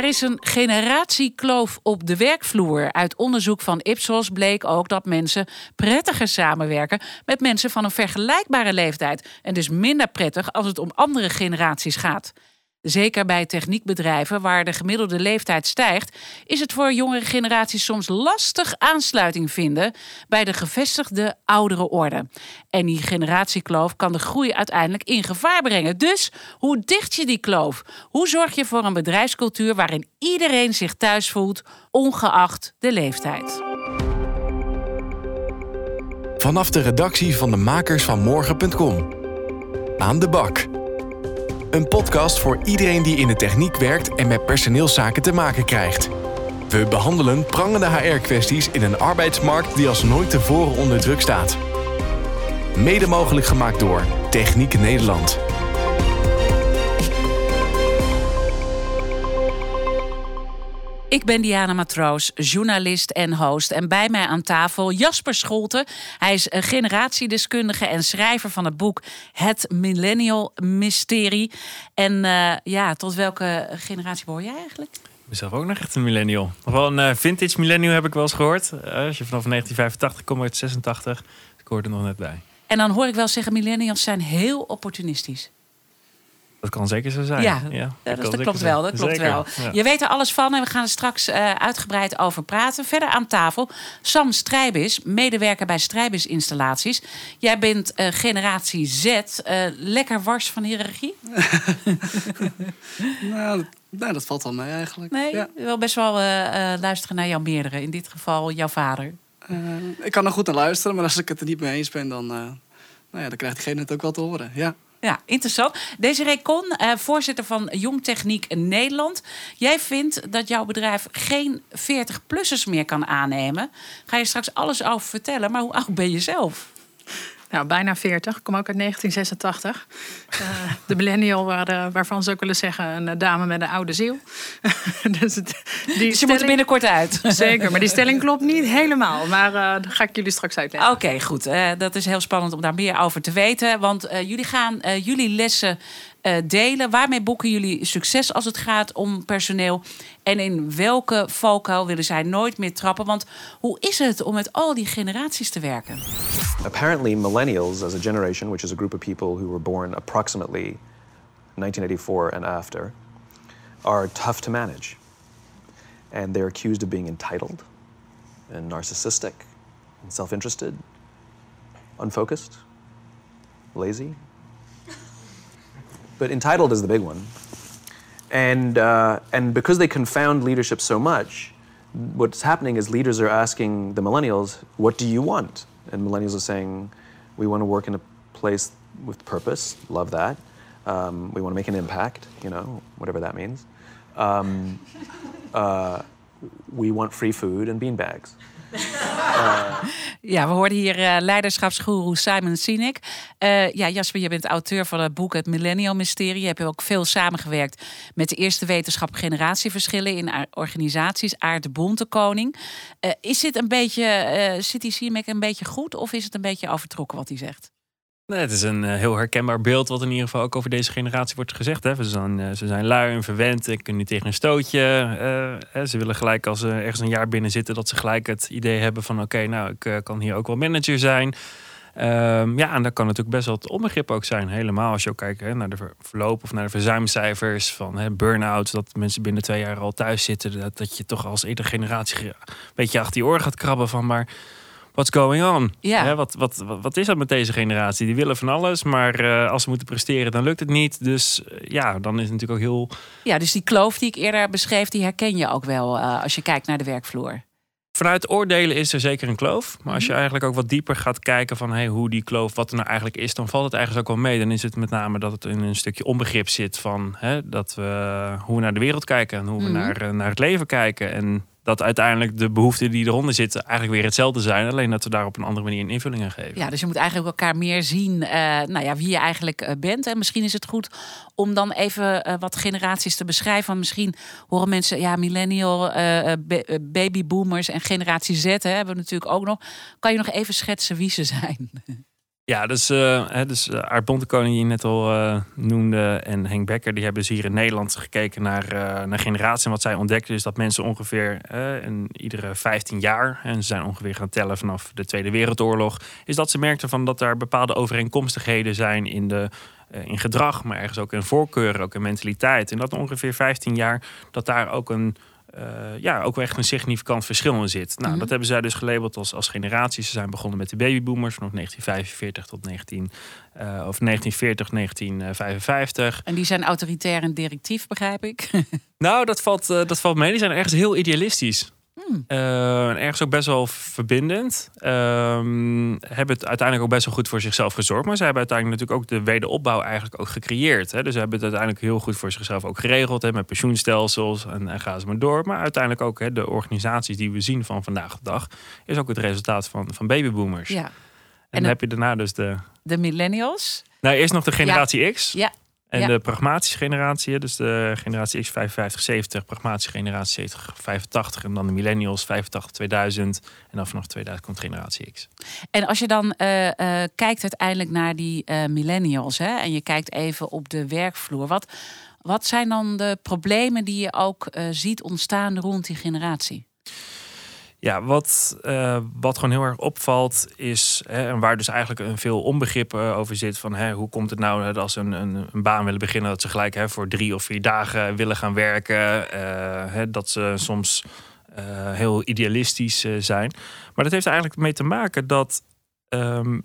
Er is een generatiekloof op de werkvloer. Uit onderzoek van Ipsos bleek ook dat mensen prettiger samenwerken met mensen van een vergelijkbare leeftijd. En dus minder prettig als het om andere generaties gaat. Zeker bij techniekbedrijven waar de gemiddelde leeftijd stijgt, is het voor jongere generaties soms lastig aansluiting vinden bij de gevestigde oudere orde. En die generatiekloof kan de groei uiteindelijk in gevaar brengen. Dus hoe dicht je die kloof? Hoe zorg je voor een bedrijfscultuur waarin iedereen zich thuis voelt, ongeacht de leeftijd? Vanaf de redactie van de makers van morgen.com. Aan de bak. Een podcast voor iedereen die in de techniek werkt en met personeelszaken te maken krijgt. We behandelen prangende HR-kwesties in een arbeidsmarkt die als nooit tevoren onder druk staat. Mede mogelijk gemaakt door Techniek Nederland. Ik ben Diana Matroos, journalist en host. En bij mij aan tafel Jasper Scholten. Hij is een generatiedeskundige en schrijver van het boek Het Millennial Mysterie. En uh, ja, tot welke generatie behoor jij eigenlijk? Ik ben zelf ook nog echt een millennial. Nog wel een uh, vintage millennial heb ik wel eens gehoord. Uh, als je vanaf 1985 komt uit 86, ik hoor er nog net bij. En dan hoor ik wel zeggen, millennials zijn heel opportunistisch. Dat kan zeker zo zijn. Ja, ja dat, dat klopt wel. Dat klopt wel. Je weet er alles van en we gaan er straks uh, uitgebreid over praten. Verder aan tafel Sam Strijbis, medewerker bij Strijbis Installaties. Jij bent uh, generatie Z. Uh, lekker wars van hiërarchie? nou, nou, dat valt wel mee eigenlijk. Nee, ja. je wil best wel luisteren naar jouw meerdere. In dit geval jouw vader. ik kan er goed naar luisteren, maar als ik het er niet mee eens ben, dan, nou ja, dan krijgt diegene het ook wel te horen. Ja. Ja, interessant. Deze Kon, uh, voorzitter van Jong Techniek Nederland. Jij vindt dat jouw bedrijf geen 40-plussers meer kan aannemen. Ga je straks alles over vertellen, maar hoe oud ben je zelf? Nou, bijna 40. Ik kom ook uit 1986. Uh, eh, de millennial, waar, uh, waarvan ze ook willen zeggen een eh, dame met een oude ziel. dus, het, die dus je moet er binnenkort uit. Zeker, maar die stelling klopt niet helemaal. Maar uh, dat ga ik jullie straks uitleggen. Oké, goed. dat is heel spannend om daar meer over te weten. Want jullie gaan jullie lessen uh, delen? Waarmee boeken jullie succes als het gaat om personeel? En in welke valkuil willen zij nooit meer trappen? Want hoe is het om met al die generaties te werken? Apparently, millennials as a generation, which is a group of people who were born approximately 1984 and after, are tough to manage. And they're accused of being entitled and narcissistic and self interested, unfocused, lazy, but entitled is the big one. And, uh, and because they confound leadership so much, what's happening is leaders are asking the millennials, What do you want? And millennials are saying, We want to work in a place with purpose, love that. Um, we want to make an impact, you know, whatever that means. Um, uh, we want free food and bean beanbags. ja, we hoorden hier uh, Simon Sinek. Uh, ja, Jasper, je bent auteur van het boek Het Millennial Mysterie. Je hebt ook veel samengewerkt met de eerste wetenschap generatieverschillen in organisaties, Aard de Bontekoning. Uh, is dit een beetje, zit die Sinek een beetje goed of is het een beetje overtrokken wat hij zegt? Nee, het is een uh, heel herkenbaar beeld wat in ieder geval ook over deze generatie wordt gezegd. Hè. Ze, zijn, uh, ze zijn lui en verwend en kunnen niet tegen een stootje. Uh, ze willen gelijk als ze ergens een jaar binnen zitten... dat ze gelijk het idee hebben van... oké, nou, ik kan hier ook wel manager zijn. Um, ja, en dat kan natuurlijk best wel het onbegrip ook zijn. Helemaal als je ook kijkt hè, naar de verloop of naar de verzuimcijfers van burn-out. Dat mensen binnen twee jaar al thuis zitten. Dat, dat je toch als iedere generatie een beetje achter je oor gaat krabben van... maar what's going on? Ja. wat, wat, wat, is dat met deze generatie? Die willen van alles, maar uh, als ze moeten presteren, dan lukt het niet. Dus uh, ja, dan is het natuurlijk ook heel. Ja, dus die kloof die ik eerder beschreef, die herken je ook wel uh, als je kijkt naar de werkvloer. Vanuit oordelen is er zeker een kloof. Maar als je mhm. eigenlijk ook wat dieper gaat kijken van hey, hoe die kloof, wat er nou eigenlijk is, dan valt het eigenlijk ook wel mee. Dan is het met name dat het in een stukje onbegrip zit van hè, dat we, hoe we naar de wereld kijken en hoe we mhm. naar, naar het leven kijken. En dat uiteindelijk de behoeften die eronder zitten eigenlijk weer hetzelfde zijn. Alleen dat we daar op een andere manier een invulling aan geven. Ja, dus je moet eigenlijk elkaar meer zien uh, nou ja, wie je eigenlijk uh, bent. En misschien is het goed om dan even uh, wat generaties te beschrijven. misschien horen mensen, ja, millennial, babyboomers en generatie Z hè, hebben we natuurlijk ook nog. Kan je nog even schetsen wie ze zijn? Ja, dus, uh, hè, dus Bontekoning die je net al uh, noemde en Henk Becker... die hebben dus hier in Nederland gekeken naar, naar generaties. En wat zij ontdekten is dat mensen ongeveer in iedere 15 jaar... en ze zijn ongeveer gaan tellen vanaf de Tweede Wereldoorlog... is dat ze merkten van dat er bepaalde overeenkomstigheden zijn in, de, in gedrag... maar ergens ook in voorkeuren, ook in mentaliteit. En dat ongeveer 15 jaar dat daar ook een ja, ook wel echt een significant verschil in zit. Nou, Mhm. dat hebben zij dus gelabeld als, als generaties. Ze zijn begonnen met de babyboomers vanaf 1945 tot 19, eh, of 1940, 1955. En die zijn autoritair en directief, begrijp ik. Nou, dat valt, eh, dat valt mee. Die zijn ergens heel idealistisch. Hmm. Eh, en ergens ook best wel verbindend. Ehm, hebben het uiteindelijk ook best wel goed voor zichzelf gezorgd. Maar ze hebben uiteindelijk natuurlijk ook de wederopbouw eigenlijk ook gecreëerd. Hè. Dus ze hebben het uiteindelijk heel goed voor zichzelf ook geregeld. Hè, met pensioenstelsels en, en gaan ze maar door. Maar uiteindelijk ook hè, de organisaties die we zien van vandaag de dag... is ook het resultaat van, van babyboomers. Ja. En, En dan heb je daarna dus de... De millennials. Nou, eerst nog de generatie X. Ja. En Ja. de pragmatische generatie, dus de generatie X 55, 70, pragmatische generatie 70, 85 en dan de millennials 85, 2000 en dan vanaf 2000 komt generatie X. En als je dan eh, kijkt uiteindelijk naar die eh, millennials hè, en je kijkt even op de werkvloer, wat, wat zijn dan de problemen die je ook ziet ontstaan rond die generatie? Ja, wat, eh, wat gewoon heel erg opvalt is, hè, en waar dus eigenlijk een veel onbegrip eh, over zit, van hè, hoe komt het nou dat als ze een, een, een baan willen beginnen, dat ze gelijk hè, voor drie of vier dagen willen gaan werken, eh, hè, dat ze soms heel idealistisch zijn. Maar dat heeft eigenlijk mee te maken dat ehm,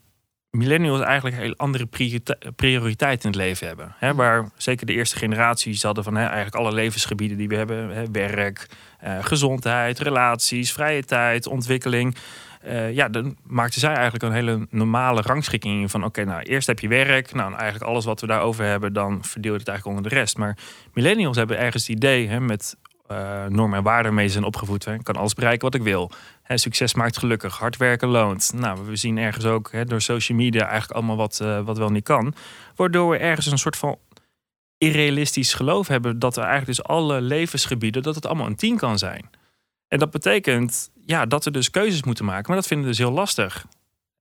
millennials eigenlijk heel andere priorite- prioriteiten in het leven hebben. Hè, waar zeker de eerste generaties hadden van hè, eigenlijk alle levensgebieden die we hebben, hè, werk, eh, gezondheid, relaties, vrije tijd, ontwikkeling. Eh, ja, dan maakten zij eigenlijk een hele normale rangschikking in van oké, nou eerst heb je werk, nou en eigenlijk alles wat we daarover hebben, dan verdeel je het eigenlijk onder de rest. Maar millennials hebben ergens het idee hè, met eh, normen en waarden ze zijn opgevoed. Hè. Ik kan alles bereiken wat ik wil. Hè, succes maakt gelukkig, hard werken loont. Nou, we zien ergens ook hè, door social media eigenlijk allemaal wat, eh, wat wel niet kan. Waardoor we ergens een soort van irrealistisch geloof hebben dat we eigenlijk dus alle levensgebieden, dat het allemaal een tien kan zijn. En dat betekent ja, dat we dus keuzes moeten maken, maar dat vinden we dus heel lastig.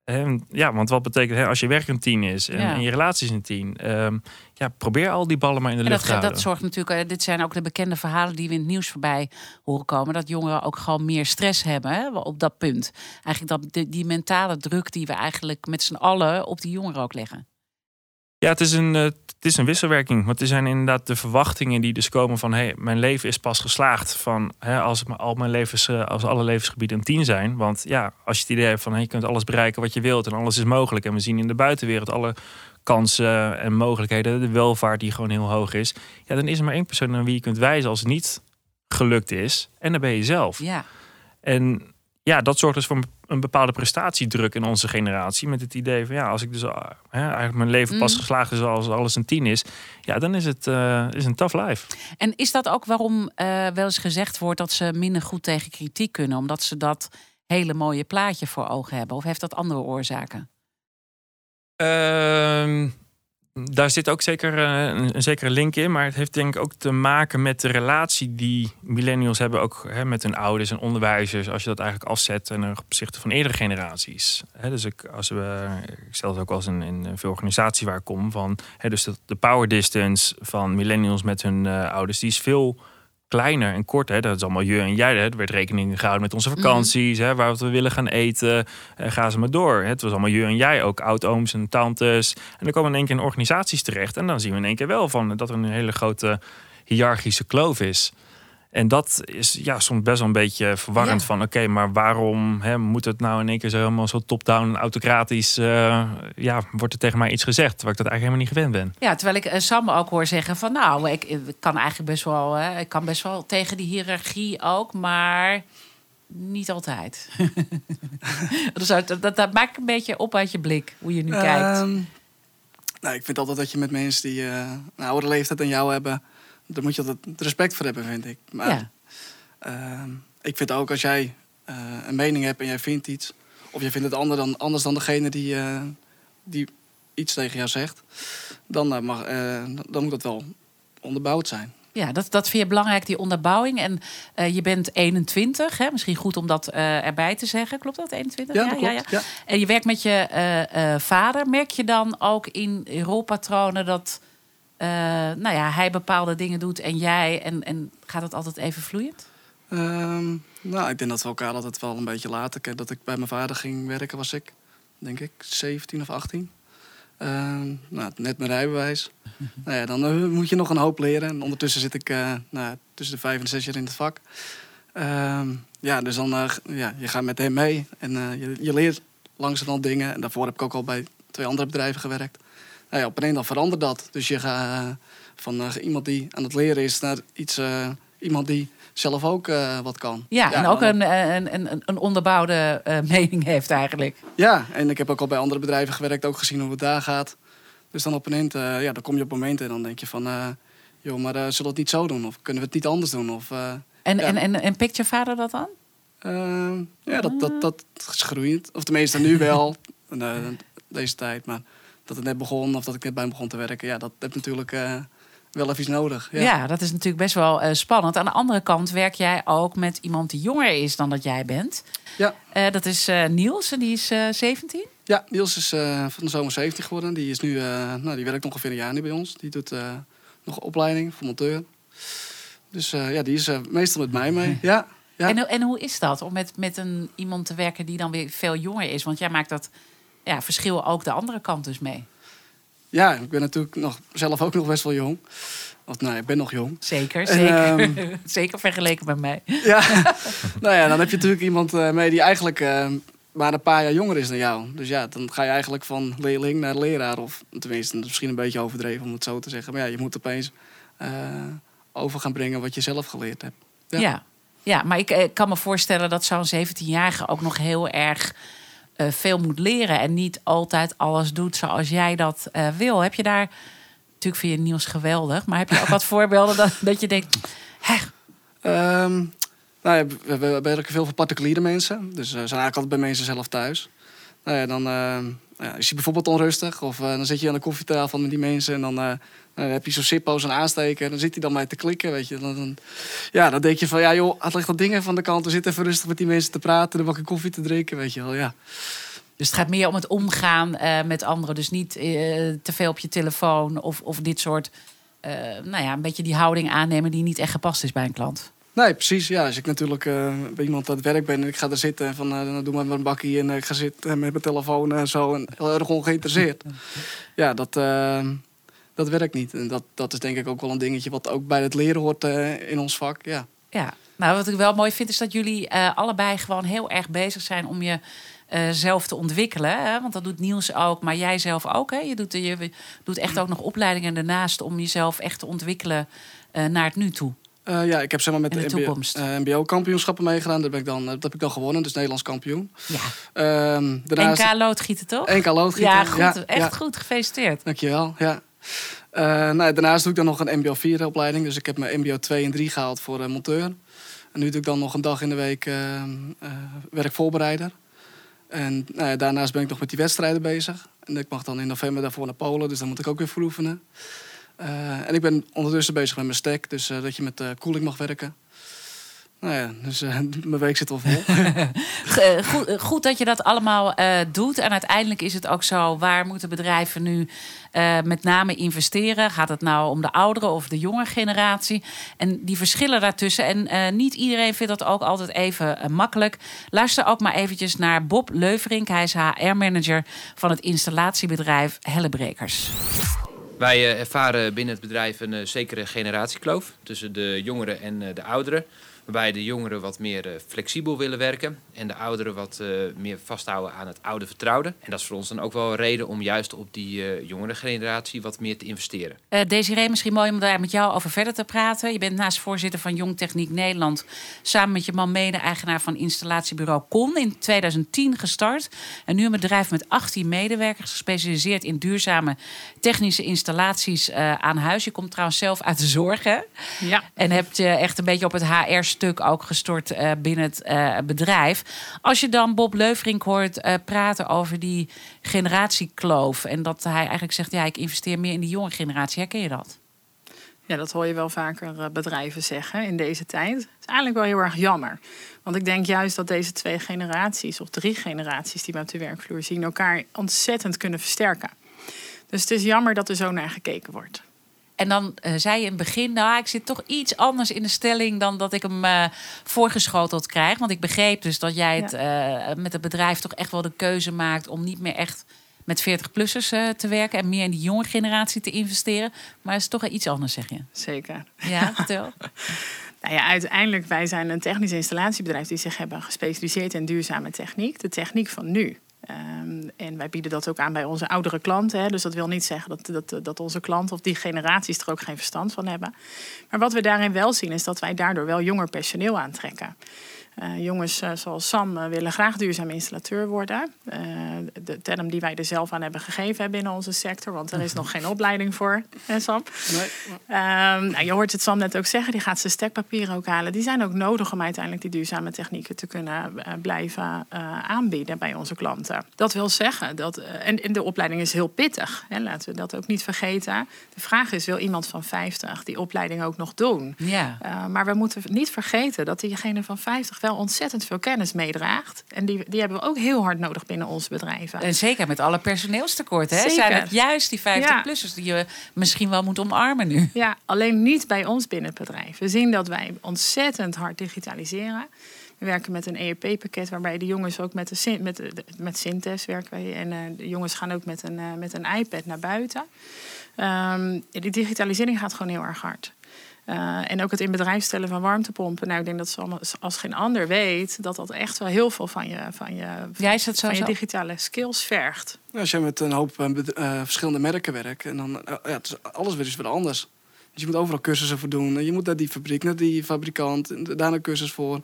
En ja, want wat betekent hè, als je werk een tien is en, Ja. en je relatie is een tien? ehm, ja, probeer al die ballen maar in de En lucht dat, te houden. dat zorgt natuurlijk, eh, dit zijn ook de bekende verhalen die we in het nieuws voorbij horen komen. Dat jongeren ook gewoon meer stress hebben hè, op dat punt. Eigenlijk dat, die, die mentale druk die we eigenlijk met z'n allen op die jongeren ook leggen. Ja, het is een, eh, het is een wisselwerking. Want er zijn inderdaad de verwachtingen die dus komen van... Hey, mijn leven is pas geslaagd van hè, als, het maar al mijn levens, eh, als alle levensgebieden een tien zijn. Want ja, als je het idee hebt van hey, je kunt alles bereiken wat je wilt... en alles is mogelijk. En we zien in de buitenwereld alle kansen en mogelijkheden... de welvaart die gewoon heel hoog is. Ja, dan is er maar één persoon aan wie je kunt wijzen als het niet gelukt is. En dan ben je zelf. Ja, En ja, dat zorgt dus voor een bepaalde prestatiedruk in onze generatie. Met het idee van ja, als ik dus ah, hè, eigenlijk mijn leven pas Mm. geslaagd is als alles een tien is. Ja, dan is het eh, is een tough life. En is dat ook waarom eh, wel eens gezegd wordt dat ze minder goed tegen kritiek kunnen? Omdat ze dat hele mooie plaatje voor ogen hebben? Of heeft dat andere oorzaken? Ehm, daar zit ook zeker eh, een, een zekere link in. Maar het heeft denk ik ook te maken met de relatie die millennials hebben. Ook hè, met hun ouders en onderwijzers. Als je dat eigenlijk afzet ten opzichte van eerdere generaties. Hè, dus ik, als we, ik stel het ook wel eens in, in veel organisaties waar ik kom. Van, hè, dus de, power distance van millennials met hun eh, ouders. Die is veel kleiner en korter. Dat is allemaal je en jij. Hè. Er werd rekening gehouden met onze vakanties. hè, waar we willen gaan eten. Eh, ga ze maar door. Het was allemaal je en jij. Ook oud-ooms en tantes. En dan komen we in één keer in organisaties terecht. En dan zien we in één keer wel van dat er een hele grote hiërarchische kloof is. En dat is ja, soms best wel een beetje verwarrend. Ja. Van oké, maar waarom hè, moet het nou in één keer zo helemaal zo top-down en autocratisch... eh, ja, wordt er tegen mij iets gezegd, waar ik dat eigenlijk helemaal niet gewend ben. Ja, terwijl ik eh, Sam ook hoor zeggen van nou, ik, ik kan eigenlijk best wel, hè, ik kan best wel tegen die hiërarchie ook, maar niet altijd. dus dat, dat, dat maakt een beetje op uit je blik, hoe je nu kijkt. Ehm, nou, ik vind altijd dat je met mensen die eh, een oudere leeftijd dan jou hebben, daar moet je altijd respect voor hebben, vind ik. Maar Ja. ehm, ik vind ook als jij eh, een mening hebt en jij vindt iets, of je vindt het ander dan, anders dan degene die, eh, die iets tegen jou zegt, dan, eh, mag, dan moet dat wel onderbouwd zijn. Ja, dat, dat vind je belangrijk, die onderbouwing. En je bent 21, hè? misschien goed om dat erbij te zeggen. Klopt dat, 21? Ja, dat klopt. Ja. En je werkt met je vader. Merk je dan ook in rolpatronen dat eh, nou ja, hij bepaalde dingen doet en jij? En, en gaat het altijd even vloeiend? Ehm, nou, ik denk dat we elkaar altijd wel een beetje later. Dat ik bij mijn vader ging werken, was ik, denk ik, 17 of 18. Ehm, nou, net mijn rijbewijs. nou ja, dan eh, moet je nog een hoop leren. En ondertussen zit ik eh, nou, tussen de vijf en zes jaar in het vak. Ehm, ja, dus dan uh, ja, je gaat met hem mee en uh, je, je leert langzamerhand dingen. En daarvoor heb ik ook al bij twee andere bedrijven gewerkt. Nou ja, op een dag verandert dat. Dus je gaat uh, van iemand die aan het leren is naar iets, iemand die zelf ook wat kan. Ja, ja en ook een, een, een, een onderbouwde mening heeft eigenlijk. Ja, en ik heb ook al bij andere bedrijven gewerkt, ook gezien hoe het daar gaat. Dus dan op een eind, ja, dan kom je op momenten en dan denk je van... joh, maar zullen we het niet zo doen? Of kunnen we het niet anders doen? Of, en, ja. en, en, en pikt je vader dat dan? Uh, ja, dat, dat, dat is groeiend. Of tenminste nu wel, uh, deze tijd. Maar dat het net begon, of dat ik net bij hem begon te werken... ja, dat heeft natuurlijk uh, wel even iets nodig. Ja. ja. dat is natuurlijk best wel uh, spannend. Aan de andere kant werk jij ook met iemand die jonger is dan dat jij bent. Ja. dat is Niels en die is 17? Ja, Niels is van de zomer 17 geworden. Die, is nu, nou, die werkt ongeveer een jaar nu bij ons. Die doet nog een opleiding voor monteur. Dus ja, die is meestal met mij mee. Ja, ja. En, en hoe is dat om met, met een, iemand te werken die dan weer veel jonger is? Want jij maakt dat ja, verschil ook de andere kant dus mee. Ja, ik ben natuurlijk nog, zelf ook nog best wel jong. Of nou, ik ben nog jong. Zeker, zeker. En, um, zeker vergeleken met mij. Ja, nou ja, dan heb je natuurlijk iemand uh, mee die eigenlijk uh, maar een paar jaar jonger is dan jou. Dus ja, dan ga je eigenlijk van leerling naar leraar. Of tenminste, misschien een beetje overdreven om het zo te zeggen. Maar ja, je moet opeens over gaan brengen wat je zelf geleerd hebt. Ja, ja, ja maar ik, ik, kan me voorstellen dat zo'n 17-jarige ook nog heel erg uh, veel moet leren. En niet altijd alles doet zoals jij dat uh, wil. Heb je daar. Natuurlijk vind je nieuws geweldig. Maar heb je ook wat voorbeelden dat, dat je denkt. Hè? Um, nou ja, we, we werken veel voor particuliere mensen. Dus uh, zijn eigenlijk altijd bij mensen zelf thuis. Nou ja, dan ja, is je bijvoorbeeld onrustig. Of dan zit je aan de koffietafel met die mensen. En dan dan heb je zo'n Sippo, zo'n aansteker. Dan zit hij dan mij te klikken, weet je. Dan, ja, dan denk je van, ja joh, het ligt dat dingen van de kant. Zitten even rustig met die mensen te praten. Een bakje koffie te drinken, weet je wel, ja. Dus het gaat meer om het omgaan uh, met anderen. Dus niet te veel op je telefoon of, of dit soort... Nou ja, een beetje die houding aannemen die niet echt gepast is bij een klant. Nee, precies. Ja, als ik natuurlijk bij iemand aan het werk ben en ik ga er zitten... en van, dan doe maar een bakkie en ik ga zitten met mijn telefoon en zo... en heel erg ongeïnteresseerd. ja, dat dat werkt niet. En dat, dat is denk ik ook wel een dingetje wat ook bij het leren hoort in ons vak. Ja. ja, nou wat ik wel mooi vind is dat jullie allebei gewoon heel erg bezig zijn om je zelf te ontwikkelen. Hè? Want dat doet Niels ook, maar jij zelf ook. Hè? Je, doet, je doet echt ook nog opleidingen daarnaast om jezelf echt te ontwikkelen naar het nu toe. Uh, ja, ik heb zeg maar met de, de MBO, uh, MBO-kampioenschappen meegedaan. Dat, ben ik dan, dat heb ik dan gewonnen, dus Nederlands kampioen. Ja. Um, daarnaast... NK loodgieten, toch? NK loodgieten. Ja, goed, ja, echt ja. goed. Gefeliciteerd. Dankjewel, ja. Uh, nou, daarnaast doe ik dan nog een MBO 4 opleiding. Dus ik heb mijn MBO 2 en 3 gehaald voor uh, monteur. En nu doe ik dan nog een dag in de week uh, werkvoorbereider. En nou daarnaast ben ik nog met die wedstrijden bezig. En ik mag dan in november daarvoor naar Polen, dus dan moet ik ook weer voor oefenen. en ik ben ondertussen bezig met mijn stack, dus dat je met koeling mag werken. Nou ja, dus mijn week zit al vol. goed, goed, dat je dat allemaal doet. En uiteindelijk is het ook zo, waar moeten bedrijven nu met name investeren? Gaat het nou om de oudere of de jonge generatie? En die verschillen daartussen. En niet iedereen vindt dat ook altijd even makkelijk. Luister ook maar eventjes naar Bob Leuverink. Hij is HR-manager van het installatiebedrijf Hellebrekers. Wij ervaren binnen het bedrijf een zekere generatiekloof tussen de jongeren en de ouderen. Waarbij de jongeren wat meer uh, flexibel willen werken en de ouderen wat uh, meer vasthouden aan het oude vertrouwde. En dat is voor ons dan ook wel een reden om juist op die uh, jongere generatie wat meer te investeren. Uh, Desiree, misschien mooi om daar met jou over verder te praten. Je bent naast voorzitter van Jong Techniek Nederland samen met je man mede-eigenaar van installatiebureau Con in 2010 gestart. En nu een bedrijf met 18 medewerkers gespecialiseerd in duurzame technische installaties aan huis. Je komt trouwens zelf uit de zorg, hè? Ja. En hebt je echt een beetje op het HR stuk ook gestort uh, binnen het uh, bedrijf. Als je dan Bob Leuverink hoort uh, praten over die generatiekloof... en dat hij eigenlijk zegt, ja, ik investeer meer in die jonge generatie. Herken je dat? Ja, dat hoor je wel vaker eh, bedrijven zeggen in deze tijd. Het is eigenlijk wel heel erg jammer. Want ik denk juist dat deze twee generaties, of drie generaties die we op de werkvloer zien, elkaar ontzettend kunnen versterken. Dus het is jammer dat er zo naar gekeken wordt. En dan uh, zei je in het begin, nou, ik zit toch iets anders in de stelling dan dat ik hem uh, voorgeschoteld krijg. Want ik begreep dus dat jij het uh, met het bedrijf toch echt wel de keuze maakt om niet meer echt met 40-plussers te werken en meer in die jonge generatie te investeren. Maar het is toch iets anders, zeg je? Zeker. Ja, vertel. nou ja, uiteindelijk, wij zijn een technisch installatiebedrijf die zich hebben gespecialiseerd in duurzame techniek. De techniek van nu. Um, en wij bieden dat ook aan bij onze oudere klanten. Hè. Dus dat wil niet zeggen dat, dat, dat onze klanten of die generaties er ook geen verstand van hebben. Maar wat we daarin wel zien is dat wij daardoor wel jonger personeel aantrekken. Uh, jongens uh, zoals Sam uh, willen graag duurzaam installateur worden. de term die wij er zelf aan hebben gegeven hè, binnen onze sector, want er is nog geen opleiding voor, hè, Sam. Nee. nou, je hoort het Sam net ook zeggen, die gaat zijn stekpapieren ook halen. Die zijn ook nodig om uiteindelijk die duurzame technieken te kunnen blijven aanbieden bij onze klanten. Dat wil zeggen dat, en, en, de opleiding is heel pittig, hè, laten we dat ook niet vergeten. De vraag is: wil iemand van 50 die opleiding ook nog doen? Ja. maar we moeten niet vergeten dat diegene van 50 wel ontzettend veel kennis meedraagt. En die, die hebben we ook heel hard nodig binnen onze bedrijven. En zeker met alle personeelstekorten. Hè? Zijn het juist die 50-plussers die je misschien wel moet omarmen nu? Ja, alleen niet bij ons binnen het bedrijf. We zien dat wij ontzettend hard digitaliseren. We werken met een ERP-pakket waarbij de jongens ook met, de, met, de, met Synthes werken. Wij. En uh, de jongens gaan ook met een, uh, met een iPad naar buiten. Um, die digitalisering gaat gewoon heel erg hard. Uh, en ook het in bedrijf stellen van warmtepompen. Nou, ik denk dat ze als geen ander weet dat dat echt wel heel veel van je, van je, is dat zo van je digitale skills vergt. Ja, als je met een hoop uh, verschillende merken werkt en dan ja, het is alles weer is weer anders. Dus je moet overal cursussen voor doen. Je moet naar die fabriek, naar die fabrikant, daar een cursus voor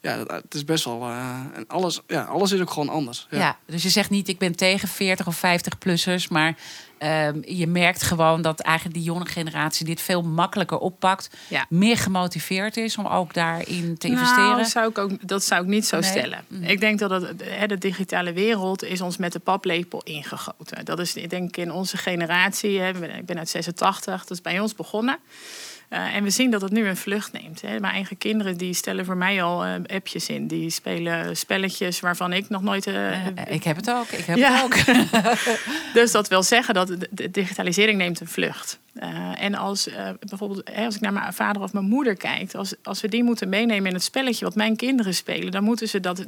ja, het is best wel. Uh, en alles, ja, alles is ook gewoon anders. Ja. ja. dus je zegt niet, ik ben tegen 40 of 50-plussers. Maar uh, je merkt gewoon dat eigenlijk die jonge generatie dit veel makkelijker oppakt. Ja. Meer gemotiveerd is om ook daarin te nou, investeren. Zou ik ook, dat zou ik niet zo nee. stellen. Mm. Ik denk dat het, de digitale wereld is ons met de paplepel ingegoten. Dat is, ik denk in onze generatie. Hè, ik ben uit 86, dat is bij ons begonnen. Uh, en we zien dat het nu een vlucht neemt. Hè. Mijn eigen kinderen die stellen voor mij al uh, appjes in. Die spelen spelletjes waarvan ik nog nooit... Uh, ik heb het ook, ik heb ja. het ook. dus dat wil zeggen dat de digitalisering neemt een vlucht. en als bijvoorbeeld als ik naar mijn vader of mijn moeder kijk... Als, als we die moeten meenemen in het spelletje wat mijn kinderen spelen... dan moeten ze dat,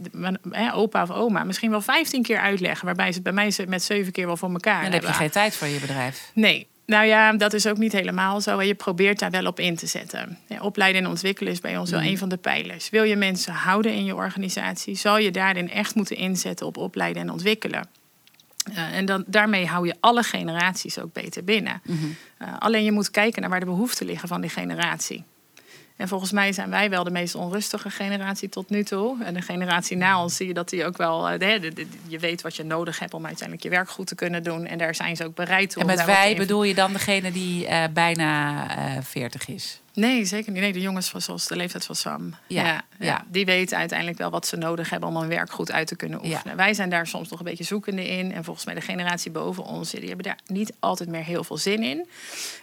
opa of oma, misschien wel 15 keer uitleggen... waarbij ze het bij mij met zeven keer wel voor elkaar En dan heb je geen tijd voor je bedrijf. Nee, nou ja, dat is ook niet helemaal zo. Je probeert daar wel op in te zetten. Ja, opleiden en ontwikkelen is bij ons wel mm. een van de pijlers. Wil je mensen houden in je organisatie, zal je daarin echt moeten inzetten op opleiden en ontwikkelen. Uh, en dan, daarmee hou je alle generaties ook beter binnen. Mm -hmm. uh, alleen je moet kijken naar waar de behoeften liggen van die generatie. En volgens mij zijn wij wel de meest onrustige generatie tot nu toe. En de generatie na ons zie je dat die ook wel. De, de, de, je weet wat je nodig hebt om uiteindelijk je werk goed te kunnen doen. En daar zijn ze ook bereid toe. En met wij bedoel je dan degene die uh, bijna uh, 40 is? Nee, zeker niet. Nee, de jongens van zoals de leeftijd van Sam. Ja, ja, ja, Die weten uiteindelijk wel wat ze nodig hebben om hun werk goed uit te kunnen oefenen. Ja. Wij zijn daar soms nog een beetje zoekende in. En volgens mij de generatie boven ons, die hebben daar niet altijd meer heel veel zin in.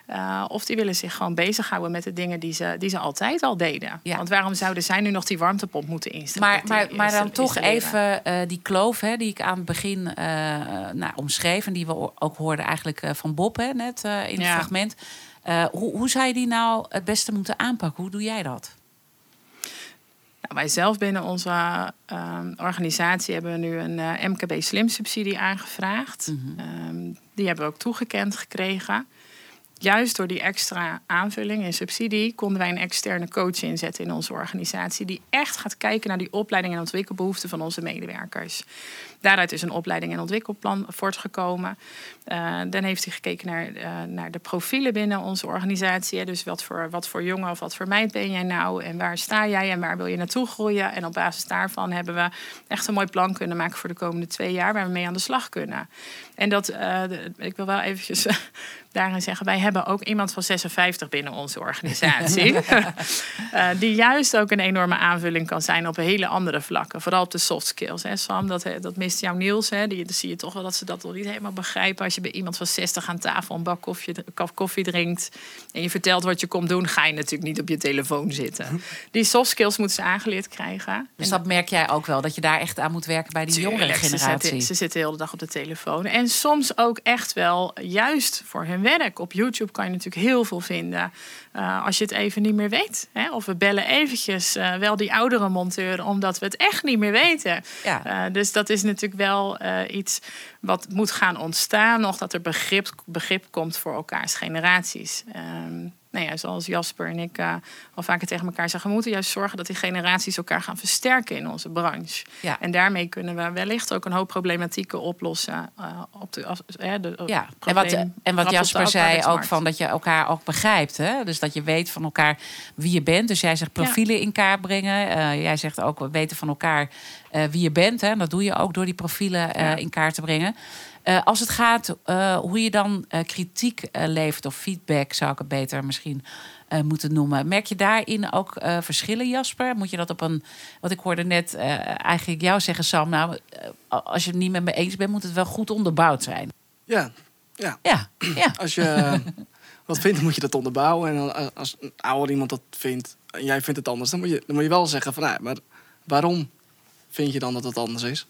Uh, of die willen zich gewoon bezighouden met de dingen die ze, die ze altijd al deden. Ja. Want waarom zouden zij nu nog die warmtepomp moeten instellen? Maar, maar, maar dan toch even uh, die kloof hè, die ik aan het begin uh, nou, omschreef. En die we ook hoorden eigenlijk van Bob hè, net in het fragment. Uh, hoe, hoe zou je die nou het beste moeten aanpakken? Hoe doe jij dat? Nou, wij zelf binnen onze uh, organisatie hebben we nu een uh, MKB Slim subsidie aangevraagd. Mm -hmm. um, die hebben we ook toegekend gekregen. Juist door die extra aanvulling en subsidie konden wij een externe coach inzetten in onze organisatie. Die echt gaat kijken naar die opleiding en ontwikkelbehoeften van onze medewerkers. Daaruit is een opleiding en ontwikkelplan voortgekomen. Uh, dan heeft hij gekeken naar, uh, naar de profielen binnen onze organisatie. Dus wat voor, wat voor jongen of wat voor meid ben jij nou? En waar sta jij en waar wil je naartoe groeien? En op basis daarvan hebben we echt een mooi plan kunnen maken voor de komende twee jaar waar we mee aan de slag kunnen. En dat, uh, de, ik wil wel eventjes daarin zeggen... wij hebben ook iemand van 56 binnen onze organisatie. Eh, die juist ook een enorme aanvulling kan zijn op hele andere vlakken. Vooral op de soft skills. Hè. Sam, dat, dat jouw Niels. Hè. Die, dan zie je toch wel dat ze dat nog niet helemaal begrijpen. Als je bij iemand van 60 aan tafel een bak koffie, koffie drinkt... en je vertelt wat je komt doen... ga je natuurlijk niet op je telefoon zitten. Die soft skills moeten ze aangeleerd krijgen. Dus dat merk jij ook wel, dat je daar echt aan moet werken bij die jongere generatie. Ze zitten, ze zitten de hele dag op de telefoon. En soms ook echt wel juist voor hun werk. Op YouTube kan je natuurlijk heel veel vinden. Uh, als je het even niet meer weet. Hè? Of we bellen eventjes uh, wel die oudere monteur, omdat we het echt niet meer weten. Ja. Uh, dus dat is natuurlijk wel iets wat moet gaan ontstaan. Nog dat er begrip, begrip komt voor elkaars generaties. Um, nou ja, zoals Jasper en ik uh, al vaker tegen elkaar zeggen, we moeten juist zorgen dat die generaties elkaar gaan versterken in onze branche. Ja. En daarmee kunnen we wellicht ook een hoop problematieken oplossen. Uh, op de, uh, de, ja, en wat, en wat Jasper zei ook van dat je elkaar ook begrijpt. Hè? Dus dat je weet van elkaar wie je bent. Dus jij zegt profielen in kaart brengen. jij zegt ook weten van elkaar wie je bent. Hè? En dat doe je ook door die profielen in kaart te brengen. Uh, als het gaat uh, hoe je dan uh, kritiek levert of feedback, zou ik het beter misschien moeten noemen. Merk je daarin ook verschillen, Jasper? Moet je dat op een. Wat ik hoorde net eigenlijk jou zeggen, Sam. Nou, als je het niet met me eens bent, moet het wel goed onderbouwd zijn. Ja, ja. ja, ja. Als je wat vindt, moet je dat onderbouwen. En als een ouder iemand dat vindt en jij vindt het anders, dan moet je, dan moet je wel zeggen van, nou, maar waarom vind je dan dat het anders is?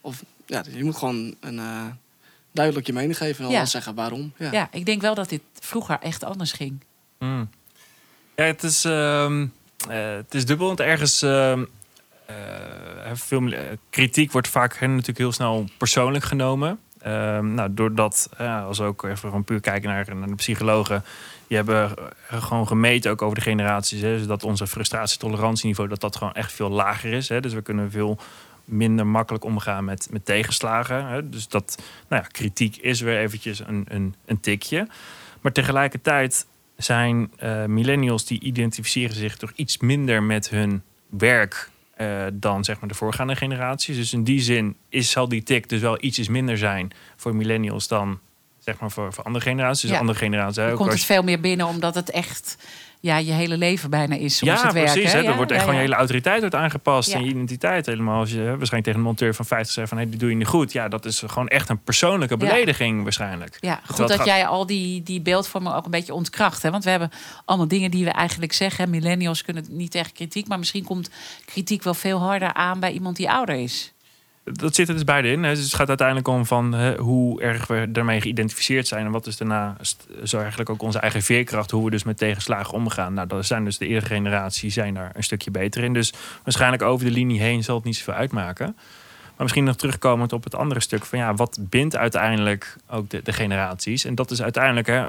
Of ja, je moet gewoon een duidelijk je mening geven en dan zeggen waarom. Ja. ja. ik denk wel dat dit vroeger echt anders ging. Hmm. Ja, het is, uh, het is dubbel, want ergens... Uh, veel, kritiek wordt vaak natuurlijk heel snel persoonlijk genomen. Ehm, nou, doordat, als we ook even gewoon puur kijken naar, naar de psychologen... die hebben gewoon gemeten ook over de generaties... Hè, zodat onze frustratietolerantieniveau dat dat gewoon echt veel lager is. Hè. Dus we kunnen veel minder makkelijk omgaan met, met tegenslagen. Hè. Dus dat, nou ja, kritiek is weer eventjes een, een, een tikje. Maar tegelijkertijd zijn uh, millennials die identificeren zich toch iets minder met hun werk uh, dan zeg maar de voorgaande generaties. Dus in die zin is, zal die tik dus wel ietsjes minder zijn voor millennials dan zeg maar voor, voor andere generaties. Dus andere generaties. komt het veel meer binnen omdat het echt ja, je hele leven bijna is. Ja, het precies. Werken, hè? Er wordt echt gewoon je hele autoriteit wordt aangepast. En je identiteit helemaal. Als je waarschijnlijk tegen een monteur van 50 zegt van hey, die doe je niet goed. Ja, dat is gewoon echt een persoonlijke belediging waarschijnlijk. Ja, goed dat jij al die, die beeldvormen ook een beetje ontkracht. Hè? Want we hebben allemaal dingen die we eigenlijk zeggen. Millennials kunnen niet tegen kritiek. Maar misschien komt kritiek wel veel harder aan bij iemand die ouder is dat zit er dus beide in. Dus het gaat uiteindelijk om van hoe erg we daarmee geïdentificeerd zijn. En wat is daarna zo eigenlijk ook onze eigen veerkracht. Hoe we dus met tegenslagen omgaan. Nou, dat zijn dus de eerdere generatie zijn daar een stukje beter in. Dus waarschijnlijk over de linie heen zal het niet zoveel uitmaken. Maar misschien nog terugkomend op het andere stuk van ja, wat bindt uiteindelijk ook de, de generaties? En dat is uiteindelijk hè,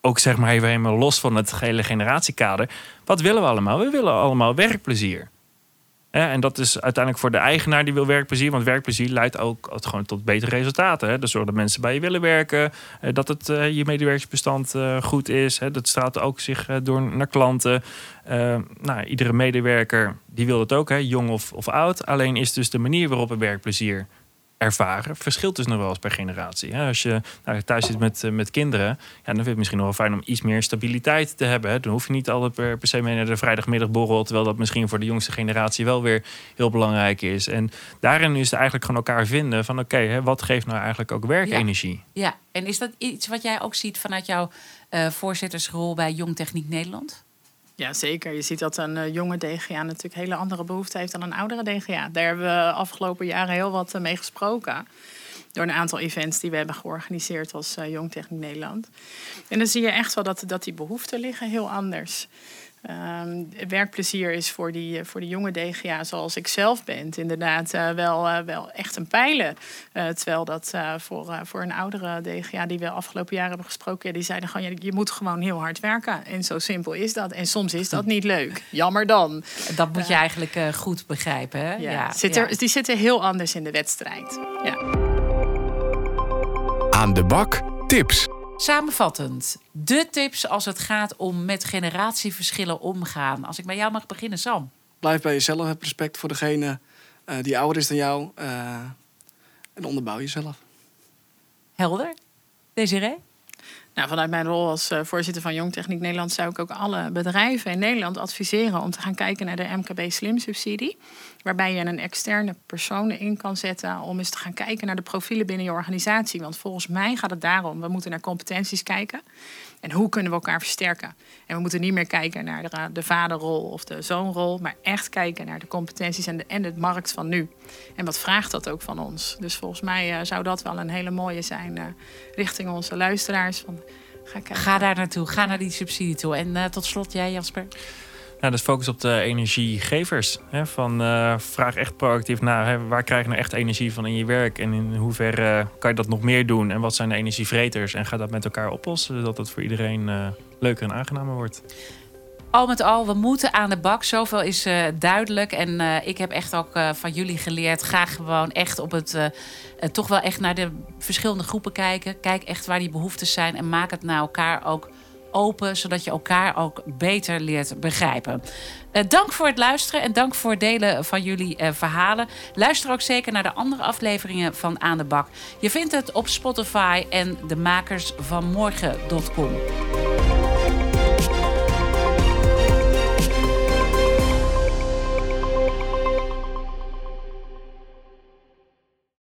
ook zeg maar even helemaal los van het hele generatiekader. Wat willen we allemaal? We willen allemaal werkplezier en dat is uiteindelijk voor de eigenaar die wil werkplezier. Want werkplezier leidt ook gewoon tot betere resultaten. Hè. Dus dat mensen bij je willen werken. Eh, dat het, uh, je medewerkersbestand uh, goed is. Dat straalt ook zich door naar klanten. nou, iedere medewerker die wil dat ook, hè, jong of, of oud. Alleen is dus de manier waarop een werkplezier ervaren verschilt dus nog wel eens per generatie. Als je nou, thuis zit met, eh, met kinderen, ja, dan vind je het misschien nog wel fijn om iets meer stabiliteit te hebben. Hè. Dan hoef je niet altijd per, per se mee naar de vrijdagmiddagborrel, terwijl dat misschien voor de jongste generatie wel weer heel belangrijk is. En daarin is het eigenlijk gewoon elkaar vinden van oké, wat geeft nou eigenlijk ook werkenergie? Ja. ja, en is dat iets wat jij ook ziet vanuit jouw uh, voorzittersrol bij Jong Techniek Nederland? Ja, zeker. Je ziet dat een uh, jonge DGA natuurlijk hele andere behoeften heeft dan een oudere DGA. Daar hebben we afgelopen jaren heel wat uh, mee gesproken. Door een aantal events die we hebben georganiseerd als uh, Jong Techniek Nederland. En dan zie je echt wel dat, dat die behoeften liggen heel anders. Um, werkplezier is voor die, eh, voor de jonge DGA zoals ik zelf ben inderdaad uh, wel, uh, wel echt een pijler. terwijl dat voor, voor een oudere DGA die we afgelopen jaar hebben gesproken, die zeiden gewoon, ja, je moet gewoon heel hard werken. En zo simpel is dat. En soms is dat niet leuk. Jammer dan. Dat moet je eigenlijk goed begrijpen. Hè? Ja, ja, zit er, Die zitten heel anders in de wedstrijd. Ja. Aan de bak tips. Samenvattend, de tips als het gaat om met generatieverschillen omgaan. Als ik bij jou mag beginnen, Sam. Blijf bij jezelf, heb respect voor degene uh, die ouder is dan jou. Uh, en onderbouw jezelf. Helder. Desiree? Nou, vanuit mijn rol als eh, voorzitter van Jong Techniek Nederland zou ik ook alle bedrijven in Nederland adviseren om te gaan kijken naar de MKB Slim subsidie. Waarbij je een externe persoon in kan zetten om eens te gaan kijken naar de profielen binnen je organisatie. Want volgens mij gaat het daarom, we moeten naar competenties kijken. En hoe kunnen we elkaar versterken? En we moeten niet meer kijken naar de, de vaderrol of de zoonrol, maar echt kijken naar de competenties en de, markt van nu. En wat vraagt dat ook van ons? Dus volgens mij uh, zou dat wel een hele mooie zijn uh, richting onze luisteraars. Van, ga, ga daar naartoe, ga naar die subsidie toe. En uh, tot slot jij, Jasper. Dus focus op de energiegevers. Hè, van, uh, vraag echt proactief naar hè, waar krijg je nou echt energie van in je werk en in hoeverre kan je dat nog meer doen en wat zijn de energievreters en ga dat met elkaar oplossen zodat het voor iedereen uh, leuker en aangenamer wordt. Al met al, we moeten aan de bak. Zoveel is duidelijk. En ik heb echt ook van jullie geleerd. Ga gewoon echt op het. toch wel echt naar de verschillende groepen kijken. Kijk echt waar die behoeftes zijn. En maak het naar elkaar ook open, zodat je elkaar ook beter leert begrijpen. Uh, dank voor het luisteren en dank voor het delen van jullie uh, verhalen. Luister ook zeker naar de andere afleveringen van Aan de Bak. Je vindt het op Spotify en de makers van morgen.com.